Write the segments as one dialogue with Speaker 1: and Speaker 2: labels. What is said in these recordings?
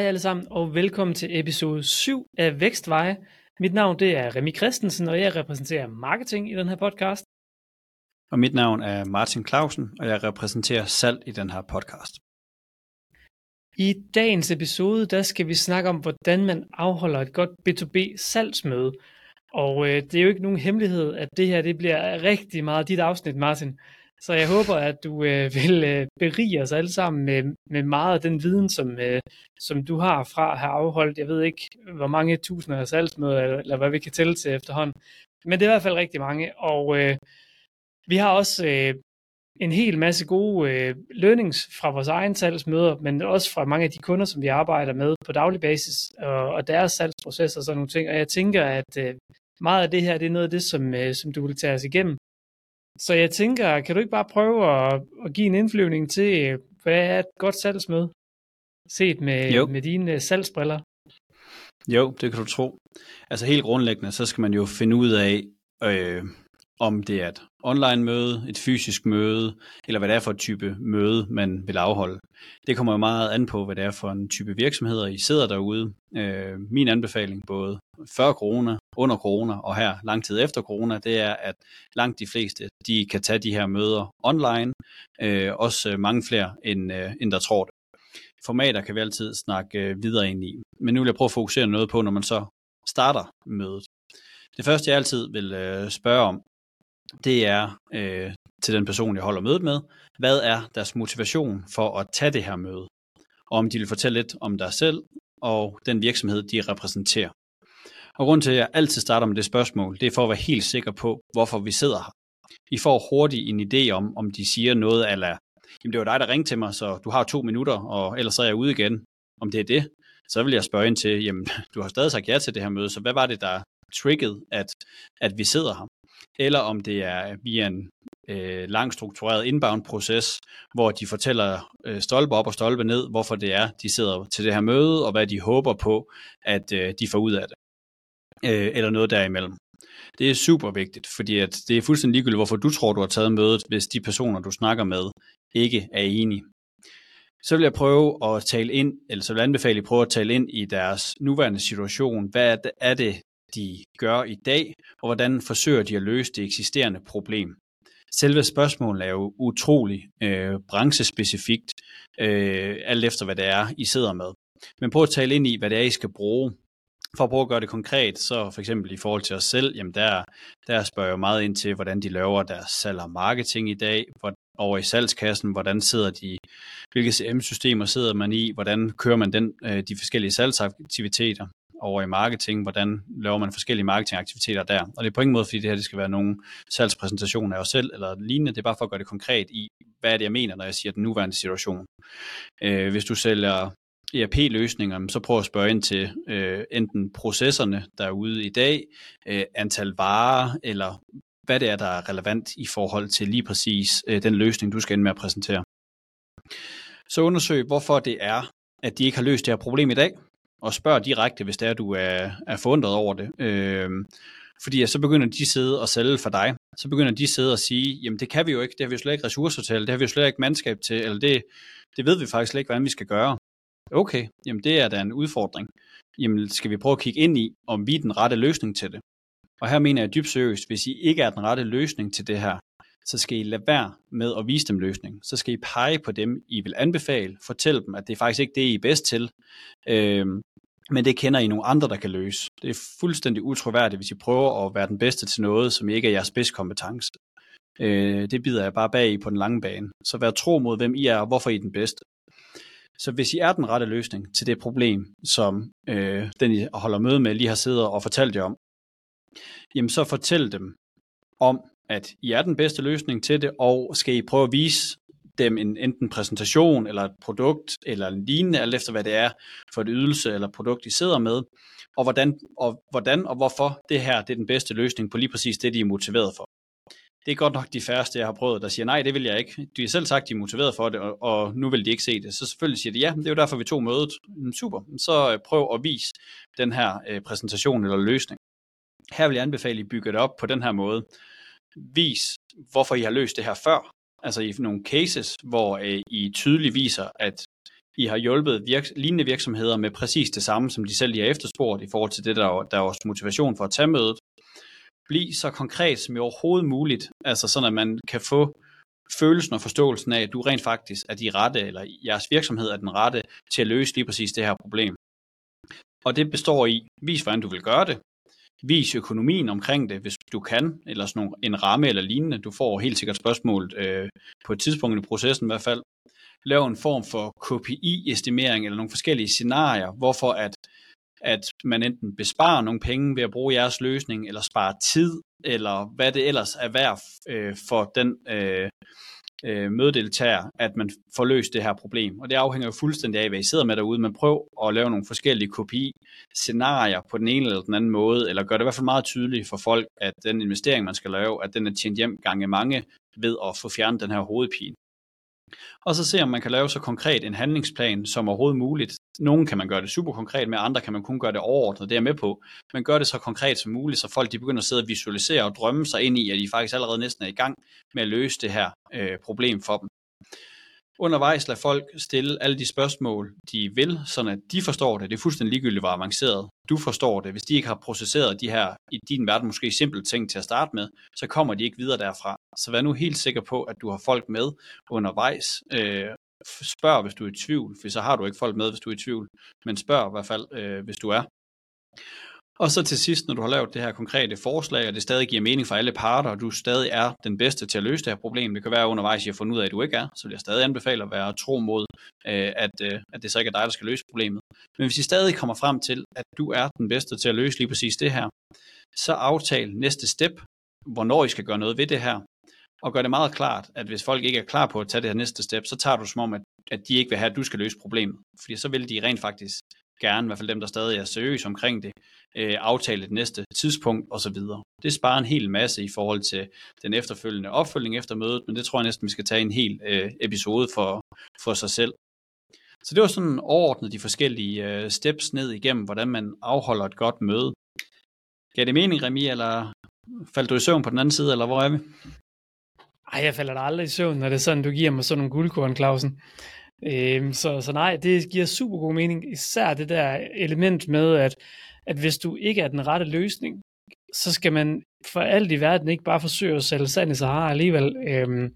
Speaker 1: Hej alle sammen, og velkommen til episode 7 af Vækstveje. Mit navn det er Remi Christensen, og jeg repræsenterer marketing i den her podcast.
Speaker 2: Og mit navn er Martin Clausen, og jeg repræsenterer salg i den her podcast.
Speaker 1: I dagens episode, der skal vi snakke om, hvordan man afholder et godt B2B salgsmøde. Og øh, det er jo ikke nogen hemmelighed, at det her det bliver rigtig meget dit afsnit, Martin. Så jeg håber, at du øh, vil øh, berige os alle sammen med, med meget af den viden, som, øh, som du har fra at have afholdt, jeg ved ikke, hvor mange tusinder af salgsmøder, eller, eller hvad vi kan tælle til efterhånden. Men det er i hvert fald rigtig mange, og øh, vi har også øh, en hel masse gode øh, learnings fra vores egen salgsmøder, men også fra mange af de kunder, som vi arbejder med på daglig basis, og, og deres salgsprocesser og sådan nogle ting. Og jeg tænker, at øh, meget af det her, det er noget af det, som, øh, som du vil tage os igennem. Så jeg tænker, kan du ikke bare prøve at, at give en indflyvning til, hvad er et godt salgsmøde, set med, med dine øh, salgsbriller?
Speaker 2: Jo, det kan du tro. Altså helt grundlæggende, så skal man jo finde ud af, øh, om det er et online møde, et fysisk møde, eller hvad det er for et type møde, man vil afholde. Det kommer jo meget an på, hvad det er for en type virksomheder, I sidder derude. Øh, min anbefaling, både før corona, under corona og her lang tid efter corona, det er, at langt de fleste, de kan tage de her møder online, øh, også øh, mange flere, end, øh, end der tror det. Formater kan vi altid snakke øh, videre ind i. Men nu vil jeg prøve at fokusere noget på, når man så starter mødet. Det første, jeg altid vil øh, spørge om, det er øh, til den person, jeg holder mødet med, hvad er deres motivation for at tage det her møde? Og om de vil fortælle lidt om dig selv og den virksomhed, de repræsenterer. Og grund til, at jeg altid starter med det spørgsmål, det er for at være helt sikker på, hvorfor vi sidder her. I får hurtigt en idé om, om de siger noget eller jamen det var dig, der ringte til mig, så du har to minutter, og ellers er jeg ude igen. Om det er det, så vil jeg spørge ind til, jamen du har stadig sagt ja til det her møde, så hvad var det, der triggede, at, at vi sidder her? eller om det er via en øh, lang struktureret inbound-proces, hvor de fortæller øh, stolpe op og stolpe ned, hvorfor det er, de sidder til det her møde, og hvad de håber på, at øh, de får ud af det. Øh, eller noget derimellem. Det er super vigtigt, fordi at det er fuldstændig ligegyldigt, hvorfor du tror, du har taget mødet, hvis de personer, du snakker med, ikke er enige. Så vil jeg prøve at tale ind, eller så vil jeg anbefale, at I prøver at tale ind i deres nuværende situation. Hvad er det, de gør i dag, og hvordan forsøger de at løse det eksisterende problem. Selve spørgsmålet er jo utrolig øh, branchespecifikt, øh, alt efter hvad det er, I sidder med. Men prøv at tale ind i, hvad det er, I skal bruge. For at prøve at gøre det konkret, så for eksempel i forhold til os selv, jamen der, der spørger jeg meget ind til, hvordan de laver deres salg og marketing i dag, hvor, over i salgskassen, hvordan sidder de, hvilke CM-systemer sidder man i, hvordan kører man den, øh, de forskellige salgsaktiviteter, over i marketing, hvordan laver man forskellige marketingaktiviteter der. Og det er på ingen måde, fordi det her det skal være nogen salgspræsentation af os selv eller lignende, det er bare for at gøre det konkret i, hvad er det, jeg mener, når jeg siger den nuværende situation. Øh, hvis du sælger ERP-løsninger, så prøv at spørge ind til øh, enten processerne, der er ude i dag, øh, antal varer, eller hvad det er, der er relevant i forhold til lige præcis øh, den løsning, du skal ind med at præsentere. Så undersøg, hvorfor det er, at de ikke har løst det her problem i dag, og spørg direkte, hvis det er, du er, er forundret over det. Øh, fordi så begynder de sidde og sælge for dig. Så begynder de sidde og sige, jamen det kan vi jo ikke, det har vi jo slet ikke ressourcer til, det har vi jo slet ikke mandskab til, eller det, det ved vi faktisk slet ikke, hvordan vi skal gøre. Okay, jamen det er da en udfordring. Jamen skal vi prøve at kigge ind i, om vi er den rette løsning til det. Og her mener jeg dybt seriøst, hvis I ikke er den rette løsning til det her, så skal I lade være med at vise dem løsning. Så skal I pege på dem, I vil anbefale, fortælle dem, at det er faktisk ikke det, I er bedst til. Øhm, men det kender I nogle andre, der kan løse. Det er fuldstændig utroværdigt, hvis I prøver at være den bedste til noget, som ikke er jeres spidskompetence. Øh, det bider jeg bare bag i på den lange bane. Så vær tro mod, hvem I er, og hvorfor I er den bedste. Så hvis I er den rette løsning til det problem, som øh, den I holder møde med lige har siddet og fortalt jer om, jamen så fortæl dem om, at I er den bedste løsning til det, og skal I prøve at vise dem en enten præsentation eller et produkt eller en lignende, alt efter hvad det er for et ydelse eller produkt, I sidder med, og hvordan og, hvordan og hvorfor det her det er den bedste løsning på lige præcis det, de er motiveret for. Det er godt nok de færreste, jeg har prøvet, der siger, nej, det vil jeg ikke. De har selv sagt, de er motiveret for det, og, og nu vil de ikke se det. Så selvfølgelig siger de, ja, det er jo derfor, vi tog mødet. Super, så øh, prøv at vise den her øh, præsentation eller løsning. Her vil jeg anbefale, at I bygger det op på den her måde. Vis, hvorfor I har løst det her før, altså i nogle cases, hvor øh, I tydeligt viser, at I har hjulpet virks- lignende virksomheder med præcis det samme, som de selv lige har efterspurgt i forhold til det, der, der er vores motivation for at tage mødet blive så konkret som i overhovedet muligt, altså sådan at man kan få følelsen og forståelsen af, at du rent faktisk er de rette, eller jeres virksomhed er den rette til at løse lige præcis det her problem. Og det består i, vis hvordan du vil gøre det, vis økonomien omkring det, hvis du kan, eller sådan nogle, en ramme eller lignende. Du får helt sikkert spørgsmålet øh, på et tidspunkt i processen i hvert fald. Lav en form for KPI-estimering eller nogle forskellige scenarier, hvorfor at, at man enten besparer nogle penge ved at bruge jeres løsning, eller sparer tid, eller hvad det ellers er værd øh, for den øh, øh, mødedeltager, at man får løst det her problem. Og det afhænger jo fuldstændig af, hvad I sidder med derude, men prøv at lave nogle forskellige kopi-scenarier på den ene eller den anden måde, eller gør det i hvert fald meget tydeligt for folk, at den investering, man skal lave, at den er tjent hjem gange mange ved at få fjernet den her hovedpine. Og så se, om man kan lave så konkret en handlingsplan som overhovedet muligt. Nogle kan man gøre det super konkret med, andre kan man kun gøre det overordnet, det er med på. Men gør det så konkret som muligt, så folk de begynder at sidde og visualisere og drømme sig ind i, at de faktisk allerede næsten er i gang med at løse det her øh, problem for dem. Undervejs lad folk stille alle de spørgsmål, de vil, så at de forstår det. Det er fuldstændig ligegyldigt, hvor avanceret du forstår det. Hvis de ikke har processeret de her, i din verden måske simple ting til at starte med, så kommer de ikke videre derfra. Så vær nu helt sikker på, at du har folk med undervejs. Øh, spørg, hvis du er i tvivl, for så har du ikke folk med, hvis du er i tvivl. Men spørg i hvert fald, øh, hvis du er. Og så til sidst, når du har lavet det her konkrete forslag, og det stadig giver mening for alle parter, og du stadig er den bedste til at løse det her problem, det kan være undervejs, at jeg har fundet ud af, at du ikke er, så vil jeg stadig anbefale at være tro mod, øh, at, øh, at det så ikke er dig, der skal løse problemet. Men hvis I stadig kommer frem til, at du er den bedste til at løse lige præcis det her, så aftal næste step, hvornår I skal gøre noget ved det her, og gør det meget klart, at hvis folk ikke er klar på at tage det her næste step, så tager du som om, at, at de ikke vil have, at du skal løse problemet. Fordi så vil de rent faktisk gerne, i hvert fald dem, der stadig er seriøse omkring det, øh, aftale det næste tidspunkt osv. Det sparer en hel masse i forhold til den efterfølgende opfølging efter mødet, men det tror jeg næsten, vi skal tage en hel øh, episode for, for sig selv. Så det var sådan overordnet de forskellige øh, steps ned igennem, hvordan man afholder et godt møde. Gav det mening, Remi, eller faldt du i søvn på den anden side, eller hvor er vi?
Speaker 1: Ej, jeg falder da aldrig i søvn, når det er sådan, du giver mig sådan nogle guldkorn, Clausen. Øhm, så, så nej, det giver super god mening. Især det der element med, at, at hvis du ikke er den rette løsning, så skal man for alt i verden ikke bare forsøge at sælge sand i Sahara alligevel. Øhm,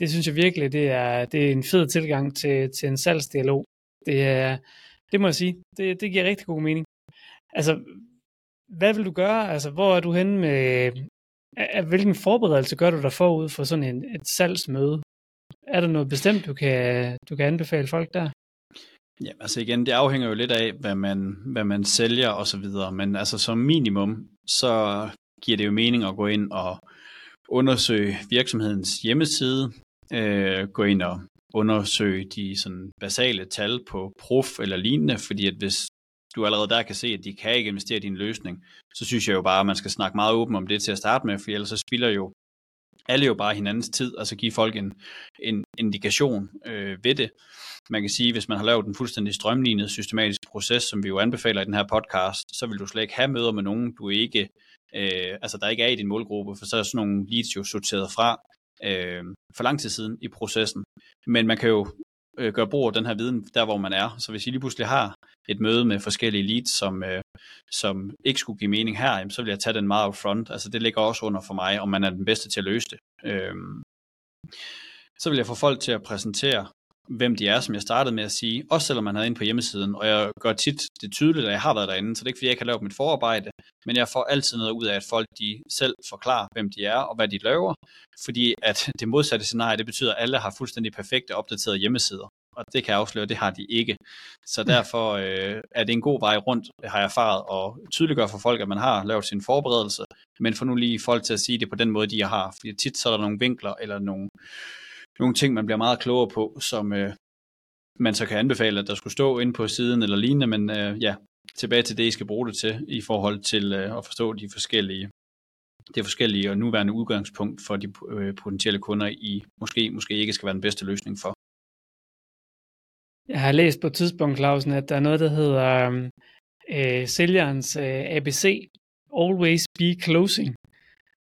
Speaker 1: det synes jeg virkelig, det er, det er en fed tilgang til, til en salgsdialog. Det, er, det må jeg sige, det, det giver rigtig god mening. Altså, hvad vil du gøre? Altså, hvor er du henne med, hvilken forberedelse gør du dig forud for sådan en, et salgsmøde? Er der noget bestemt, du kan, du kan anbefale folk der?
Speaker 2: Jamen altså igen, det afhænger jo lidt af, hvad man, hvad man sælger og så videre, men altså som minimum, så giver det jo mening at gå ind og undersøge virksomhedens hjemmeside, øh, gå ind og undersøge de sådan basale tal på prof eller lignende, fordi at hvis du allerede der kan se, at de kan ikke investere i din løsning, så synes jeg jo bare, at man skal snakke meget åbent om det til at starte med, for ellers så spilder jo alle jo bare hinandens tid, altså give folk en, en indikation øh, ved det. Man kan sige, hvis man har lavet en fuldstændig strømlignet systematisk proces, som vi jo anbefaler i den her podcast, så vil du slet ikke have møder med nogen, du ikke, øh, altså der ikke er i din målgruppe, for så er sådan nogle leads jo sorteret fra øh, for lang tid siden i processen. Men man kan jo øh, gøre brug af den her viden der, hvor man er. Så hvis I lige pludselig har et møde med forskellige leads, som, øh, som ikke skulle give mening her, jamen, så vil jeg tage den meget front. Altså det ligger også under for mig, om man er den bedste til at løse det. Øh, så vil jeg få folk til at præsentere hvem de er, som jeg startede med at sige, også selvom man er inde på hjemmesiden, og jeg gør tit det tydeligt, at jeg har været derinde, så det er ikke fordi, jeg kan lave mit forarbejde, men jeg får altid noget ud af, at folk de selv forklarer, hvem de er og hvad de laver, fordi at det modsatte scenarie, det betyder, at alle har fuldstændig perfekte opdaterede hjemmesider, og det kan jeg afsløre, det har de ikke. Så derfor øh, er det en god vej rundt, har jeg erfaret, og tydeliggøre for folk, at man har lavet sin forberedelse, men for nu lige folk til at sige det på den måde, de har, fordi tit så er der nogle vinkler, eller nogle nogle ting, man bliver meget klogere på, som øh, man så kan anbefale, at der skulle stå inde på siden eller lignende, men øh, ja, tilbage til det, I skal bruge det til, i forhold til øh, at forstå de forskellige, det forskellige og nuværende udgangspunkt for de øh, potentielle kunder, I måske, måske ikke skal være den bedste løsning for.
Speaker 1: Jeg har læst på et tidspunkt, Clausen, at der er noget, der hedder øh, sælgerens øh, ABC, Always Be Closing.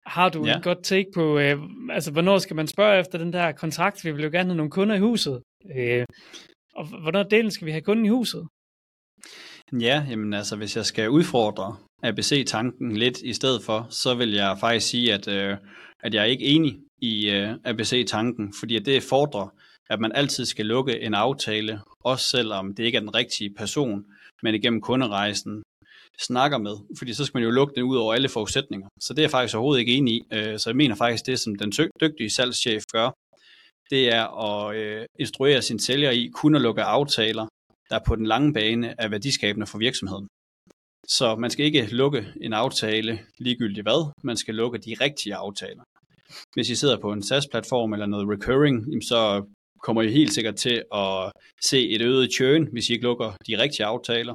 Speaker 1: Har du ja. et godt take på, øh, altså hvornår skal man spørge efter den der kontrakt? Vi vil jo gerne have nogle kunder i huset. Øh, Og hvornår delen skal vi have kunden i huset?
Speaker 2: Ja, jamen altså, hvis jeg skal udfordre ABC-tanken lidt i stedet for, så vil jeg faktisk sige, at, øh, at jeg er ikke enig i øh, ABC-tanken, fordi det fordrer, at man altid skal lukke en aftale, også selvom det ikke er den rigtige person, men igennem kunderejsen snakker med, fordi så skal man jo lukke den ud over alle forudsætninger. Så det er jeg faktisk overhovedet ikke enig i. Øh, så jeg mener faktisk, det som den dygtige salgschef gør, det er at øh, instruere sin sælger i kun at lukke aftaler, der på den lange bane er værdiskabende for virksomheden. Så man skal ikke lukke en aftale ligegyldigt hvad, man skal lukke de rigtige aftaler. Hvis I sidder på en SaaS-platform eller noget recurring, så kommer I helt sikkert til at se et øget churn, hvis I ikke lukker de rigtige aftaler.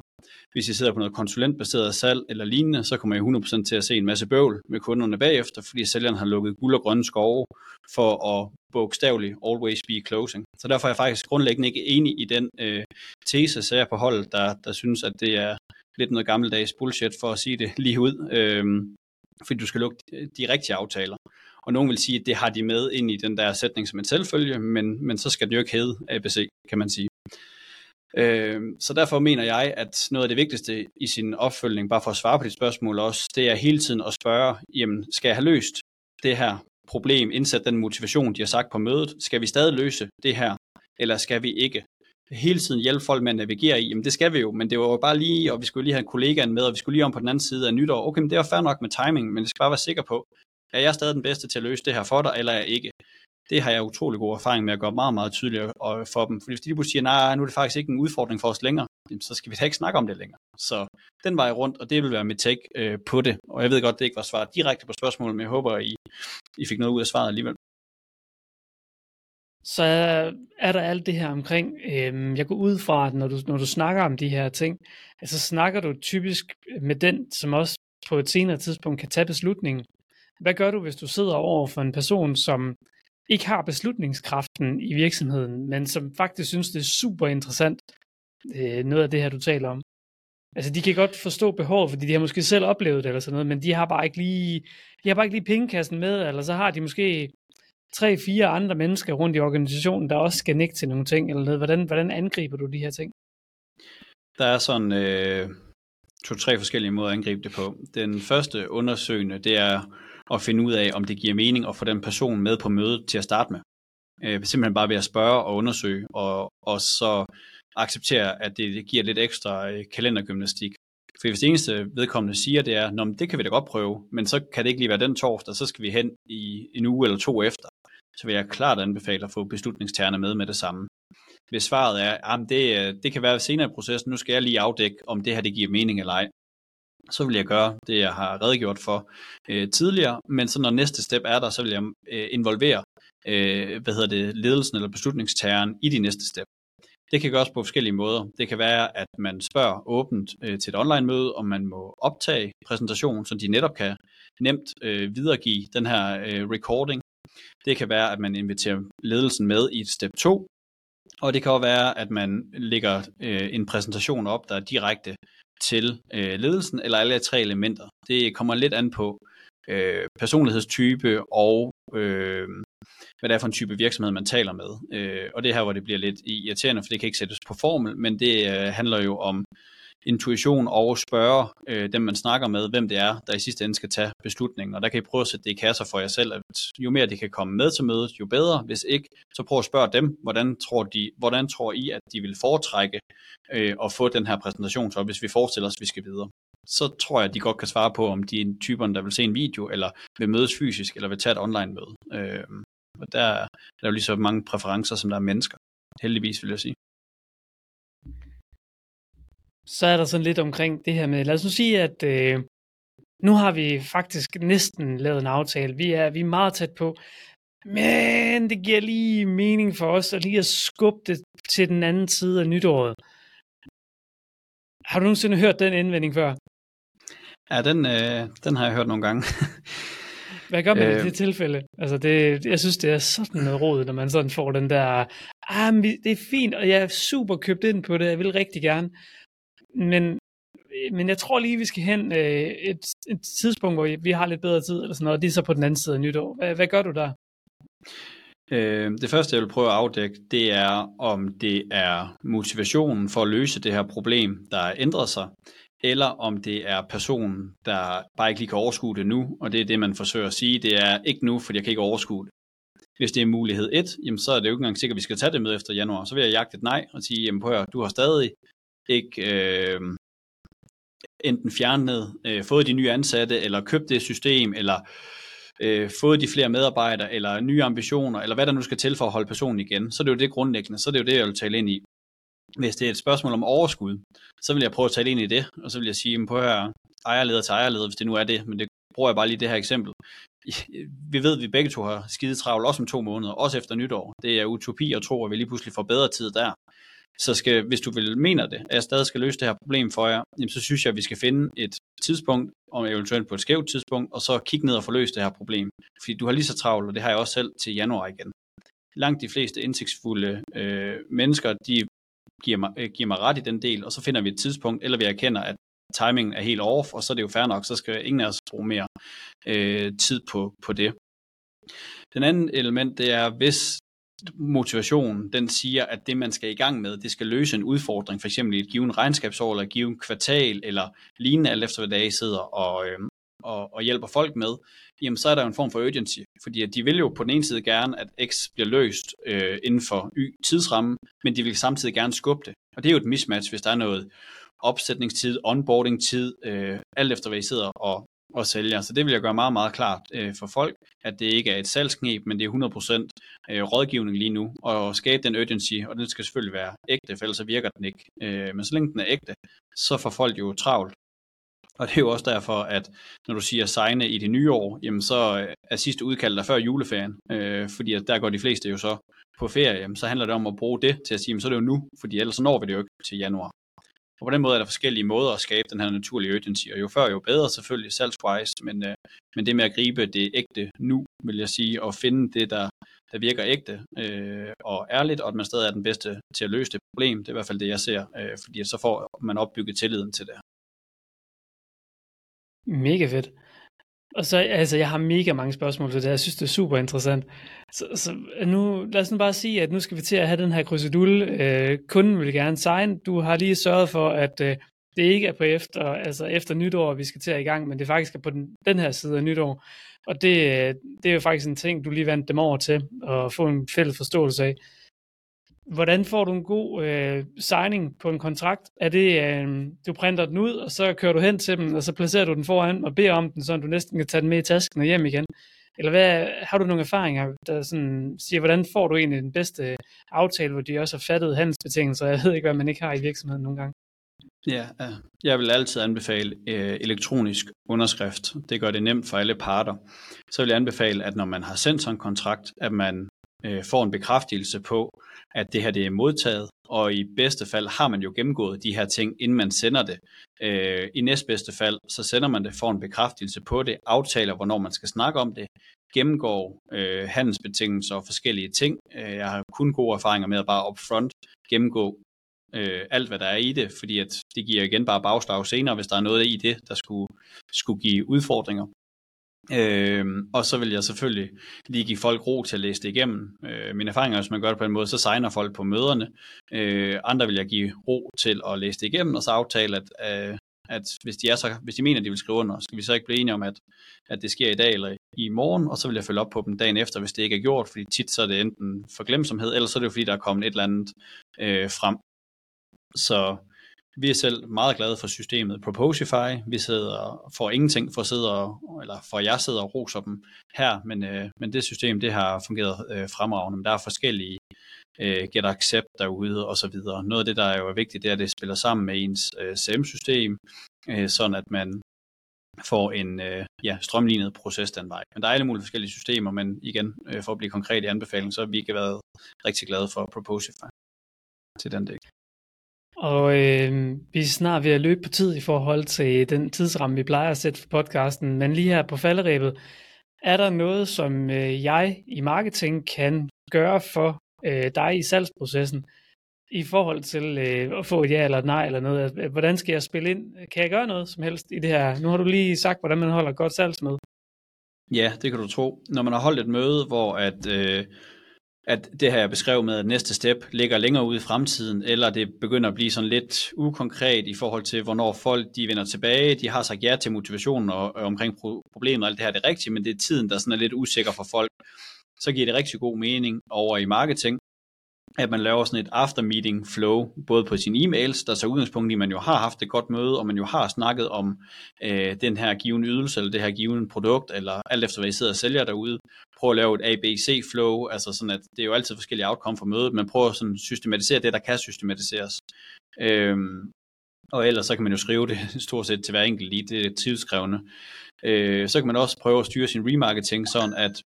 Speaker 2: Hvis I sidder på noget konsulentbaseret salg eller lignende, så kommer I 100% til at se en masse bøvl med kunderne bagefter, fordi sælgeren har lukket guld og grønne skove for at bogstaveligt always be closing. Så derfor er jeg faktisk grundlæggende ikke enig i den øh, tese, så jeg på hold, der, der synes, at det er lidt noget gammeldags bullshit for at sige det lige ud, øh, fordi du skal lukke de rigtige aftaler. Og nogen vil sige, at det har de med ind i den der sætning som en selvfølge, men, men så skal det jo ikke hedde ABC, kan man sige. Øh, så derfor mener jeg, at noget af det vigtigste i sin opfølgning, bare for at svare på dit spørgsmål også, det er hele tiden at spørge, jamen skal jeg have løst det her problem, indsat den motivation, de har sagt på mødet, skal vi stadig løse det her, eller skal vi ikke? hele tiden hjælpe folk med at navigere i, jamen det skal vi jo, men det var jo bare lige, og vi skulle lige have en kollega med, og vi skulle lige om på den anden side af nytår. Okay, men det var fair nok med timing, men jeg skal bare være sikker på, er jeg stadig den bedste til at løse det her for dig, eller er jeg ikke? Det har jeg utrolig god erfaring med at gøre meget, meget tydeligere for dem. Fordi hvis de lige siger, nej, nu er det faktisk ikke en udfordring for os længere, så skal vi da ikke snakke om det længere. Så den vej rundt, og det vil være mit take øh, på det. Og jeg ved godt, det ikke var svaret direkte på spørgsmålet, men jeg håber, I, I fik noget ud af svaret alligevel.
Speaker 1: Så er der alt det her omkring, øhm, jeg går ud fra, at når du, når du snakker om de her ting, altså snakker du typisk med den, som også på et senere tidspunkt kan tage beslutningen. Hvad gør du, hvis du sidder over for en person, som ikke har beslutningskraften i virksomheden, men som faktisk synes, det er super interessant, øh, noget af det her, du taler om? Altså, de kan godt forstå behovet, fordi de har måske selv oplevet det eller sådan noget, men de har bare ikke lige, de har bare ikke lige pengekassen med, eller så har de måske tre-fire andre mennesker rundt i organisationen, der også skal nikke til nogle ting, eller noget. Hvordan, hvordan angriber du de her ting?
Speaker 2: Der er sådan øh, to-tre forskellige måder at angribe det på. Den første undersøgende, det er at finde ud af, om det giver mening at få den person med på mødet til at starte med. Øh, simpelthen bare ved at spørge og undersøge, og, og så acceptere, at det, det giver lidt ekstra øh, kalendergymnastik. For hvis det eneste vedkommende siger, det er, Nå, det kan vi da godt prøve, men så kan det ikke lige være den torsdag, så skal vi hen i en uge eller to efter. Så vil jeg klart anbefale at få beslutningstagerne med med det samme. Hvis svaret er, at det, øh, det kan være senere i processen, nu skal jeg lige afdække, om det her det giver mening eller ej, så vil jeg gøre det, jeg har redegjort for øh, tidligere, men så når næste step er der, så vil jeg øh, involvere øh, hvad hedder det, ledelsen eller beslutningstageren i de næste step. Det kan gøres på forskellige måder. Det kan være, at man spørger åbent øh, til et online-møde, om man må optage præsentationen, så de netop kan nemt øh, videregive den her øh, recording. Det kan være, at man inviterer ledelsen med i step 2, og det kan også være, at man lægger øh, en præsentation op, der er direkte til øh, ledelsen, eller alle tre elementer. Det kommer lidt an på øh, personlighedstype og øh, hvad det er for en type virksomhed, man taler med. Øh, og det er her, hvor det bliver lidt irriterende, for det kan ikke sættes på formel, men det øh, handler jo om intuition og spørge øh, dem, man snakker med, hvem det er, der i sidste ende skal tage beslutningen. Og der kan I prøve at sætte det i kasser for jer selv, at jo mere de kan komme med til mødet, jo bedre. Hvis ikke, så prøv at spørge dem, hvordan tror, de, hvordan tror I, at de vil foretrække øh, at få den her præsentation, så hvis vi forestiller os, at vi skal videre. Så tror jeg, at de godt kan svare på, om de er typerne, der vil se en video, eller vil mødes fysisk, eller vil tage et online møde. Øh, og der, der er jo lige så mange præferencer, som der er mennesker. Heldigvis, vil jeg sige.
Speaker 1: Så er der sådan lidt omkring det her med, lad os nu sige, at øh, nu har vi faktisk næsten lavet en aftale. Vi er, vi er meget tæt på. Men det giver lige mening for os at lige at skubbe det til den anden side af nytåret. Har du nogensinde hørt den indvending før?
Speaker 2: Ja, den, øh, den har jeg hørt nogle gange.
Speaker 1: Hvad gør man øh, i det tilfælde? Altså det, jeg synes, det er sådan noget råd, når man sådan får den der, ah, men det er fint, og jeg er super købt ind på det, jeg vil rigtig gerne. Men, øh, men jeg tror lige, vi skal hen øh, et, et tidspunkt, hvor vi har lidt bedre tid, eller sådan noget, det er så på den anden side af nytår. Hvad, hvad gør du der?
Speaker 2: Øh, det første, jeg vil prøve at afdække, det er, om det er motivationen for at løse det her problem, der er ændret sig, eller om det er personen, der bare ikke lige kan overskue det nu, og det er det, man forsøger at sige, det er ikke nu, fordi jeg kan ikke overskue det. Hvis det er mulighed 1, jamen så er det jo ikke engang sikkert, at vi skal tage det med efter januar. Så vil jeg jagte et nej og sige, jamen prøv at du har stadig ikke øh, enten fjernet, øh, fået de nye ansatte, eller købt det system, eller øh, fået de flere medarbejdere, eller nye ambitioner, eller hvad der nu skal til for at holde personen igen. Så er det jo det grundlæggende, så er det jo det, jeg vil tale ind i. Hvis det er et spørgsmål om overskud, så vil jeg prøve at tale ind i det, og så vil jeg sige, på her ejerleder til ejerleder, hvis det nu er det, men det bruger jeg bare lige det her eksempel. Vi ved, at vi begge to har skide travlt, også om to måneder, også efter nytår. Det er utopi at tro, at vi lige pludselig får bedre tid der. Så skal, hvis du vil mener det, at jeg stadig skal løse det her problem for jer, jamen så synes jeg, at vi skal finde et tidspunkt, om eventuelt på et skævt tidspunkt, og så kigge ned og få løst det her problem. Fordi du har lige så travlt, og det har jeg også selv til januar igen. Langt de fleste indsigtsfulde øh, mennesker, de giver mig, øh, giver mig ret i den del, og så finder vi et tidspunkt, eller vi erkender, at timingen er helt off, og så er det jo fair nok, så skal ingen af os bruge mere øh, tid på, på det. Den anden element, det er, hvis motivationen, den siger, at det, man skal i gang med, det skal løse en udfordring, for eksempel i et givet regnskabsår, eller et givet kvartal, eller lignende, alt efter hvad dag I sidder og, øh, og, og hjælper folk med, jamen så er der jo en form for urgency, fordi at de vil jo på den ene side gerne, at X bliver løst øh, inden for Y tidsramme, men de vil samtidig gerne skubbe det. Og det er jo et mismatch, hvis der er noget opsætningstid, onboarding-tid, øh, alt efter hvad I sidder og, og sælger. Så det vil jeg gøre meget, meget klart øh, for folk, at det ikke er et salgsknep, men det er 100% øh, rådgivning lige nu, og skabe den urgency, og den skal selvfølgelig være ægte, for ellers så virker den ikke. Øh, men så længe den er ægte, så får folk jo travlt. Og det er jo også derfor, at når du siger signe i det nye år, jamen så øh, er sidste udkald der før juleferien, øh, fordi at der går de fleste jo så på ferie, jamen så handler det om at bruge det til at sige, jamen så er det jo nu, fordi ellers så når vi det jo ikke til januar. Og på den måde er der forskellige måder at skabe den her naturlige urgency, og jo før jo bedre selvfølgelig salgswise, men, øh, men det med at gribe det ægte nu, vil jeg sige, og finde det, der, der virker ægte øh, og ærligt, og at man stadig er den bedste til at løse det problem, det er i hvert fald det, jeg ser, øh, fordi så får man opbygget tilliden til det.
Speaker 1: Mega fedt. Og så, altså, jeg har mega mange spørgsmål til det. Jeg synes, det er super interessant. Så, så nu, lad os nu bare sige, at nu skal vi til at have den her krydsedul. Øh, kunden vil gerne signe. Du har lige sørget for, at øh, det ikke er på efter, altså efter nytår, vi skal til at i gang, men det faktisk er på den, den her side af nytår. Og det, øh, det er jo faktisk en ting, du lige vandt dem over til at få en fælles forståelse af. Hvordan får du en god øh, signing på en kontrakt? Er det, øh, du printer den ud, og så kører du hen til dem, og så placerer du den foran og beder om den, så du næsten kan tage den med i tasken og hjem igen? Eller hvad, har du nogle erfaringer, der sådan siger, hvordan får du egentlig den bedste aftale, hvor de også har fattet handelsbetingelser? Jeg ved ikke, hvad man ikke har i virksomheden nogle gange.
Speaker 2: Ja, jeg vil altid anbefale øh, elektronisk underskrift. Det gør det nemt for alle parter. Så vil jeg anbefale, at når man har sendt sådan en kontrakt, at man øh, får en bekræftelse på, at det her det er modtaget, og i bedste fald har man jo gennemgået de her ting, inden man sender det. Øh, I næstbedste fald, så sender man det, får en bekræftelse på det, aftaler, hvornår man skal snakke om det, gennemgår øh, handelsbetingelser og forskellige ting. Øh, jeg har kun gode erfaringer med at bare upfront gennemgå øh, alt, hvad der er i det, fordi at det giver igen bare bagslag senere, hvis der er noget i det, der skulle, skulle give udfordringer. Øh, og så vil jeg selvfølgelig lige give folk ro til at læse det igennem. Øh, min erfaring er, hvis man gør det på en måde, så signer folk på møderne. Øh, andre vil jeg give ro til at læse det igennem, og så aftale, at, øh, at hvis, de er så, hvis de mener, at de vil skrive under, skal vi så ikke blive enige om, at, at det sker i dag eller i morgen, og så vil jeg følge op på dem dagen efter, hvis det ikke er gjort, fordi tit så er det enten for glemsomhed, eller så er det jo fordi, der er kommet et eller andet øh, frem. Så vi er selv meget glade for systemet Proposify. Vi sidder for ingenting for at sidde og, eller for jeg sidder og roser dem her, men, øh, men det system, det har fungeret øh, fremragende. Men der er forskellige øh, get accept derude og så videre. Noget af det, der er jo vigtigt, det er, at det spiller sammen med ens øh, CM-system, øh, sådan at man får en øh, ja, strømlignet proces den vej. Men der er alle mulige forskellige systemer, men igen, øh, for at blive konkret i anbefalingen, så har vi ikke været rigtig glade for Proposify til den del.
Speaker 1: Og øh, vi er snart ved at løbe på tid i forhold til den tidsramme, vi plejer at sætte for podcasten. Men lige her på falderæbet, er der noget, som øh, jeg i marketing kan gøre for øh, dig i salgsprocessen i forhold til øh, at få et ja eller et nej eller noget? Altså, hvordan skal jeg spille ind? Kan jeg gøre noget som helst i det her? Nu har du lige sagt, hvordan man holder godt salgsmøde.
Speaker 2: Ja, det kan du tro. Når man har holdt et møde, hvor at... Øh at det her jeg beskrev med, at næste step ligger længere ude i fremtiden, eller det begynder at blive sådan lidt ukonkret i forhold til, hvornår folk de vender tilbage. De har sagt ja til motivationen og, og omkring pro- problemet og alt det her det er rigtigt, men det er tiden, der sådan er lidt usikker for folk. Så giver det rigtig god mening over i marketing, at man laver sådan et after meeting flow, både på sine e-mails, der så udgangspunkt i, at man jo har haft et godt møde, og man jo har snakket om øh, den her given ydelse, eller det her given produkt, eller alt efter hvad I sidder og sælger derude. Prøv at lave et ABC flow, altså sådan at det er jo altid forskellige outcome for mødet, men prøv at sådan systematisere det, der kan systematiseres. Øhm, og ellers så kan man jo skrive det stort set til hver enkelt lige, det er tidskrævende. Øh, så kan man også prøve at styre sin remarketing sådan, at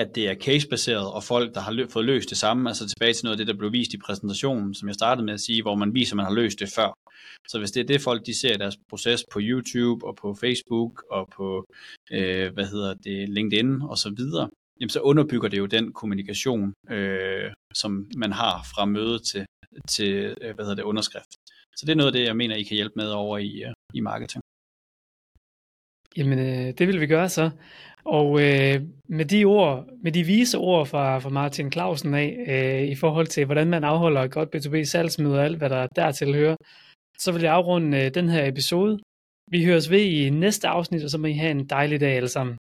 Speaker 2: at det er casebaseret, og folk, der har lø- fået løst det samme, altså tilbage til noget af det, der blev vist i præsentationen, som jeg startede med at sige, hvor man viser, at man har løst det før. Så hvis det er det, folk de ser deres proces på YouTube, og på Facebook, og på, øh, hvad hedder det, LinkedIn, og så videre, jamen så underbygger det jo den kommunikation, øh, som man har fra møde til, til øh, hvad hedder det, underskrift. Så det er noget af det, jeg mener, I kan hjælpe med over i, øh, i marketing.
Speaker 1: Jamen, øh, det vil vi gøre så. Og øh, med de ord, med de vise ord fra, fra Martin Clausen af, øh, i forhold til, hvordan man afholder et godt B2B salgsmøde og alt, hvad der dertil hører, så vil jeg afrunde øh, den her episode. Vi høres ved i næste afsnit, og så må I have en dejlig dag alle sammen.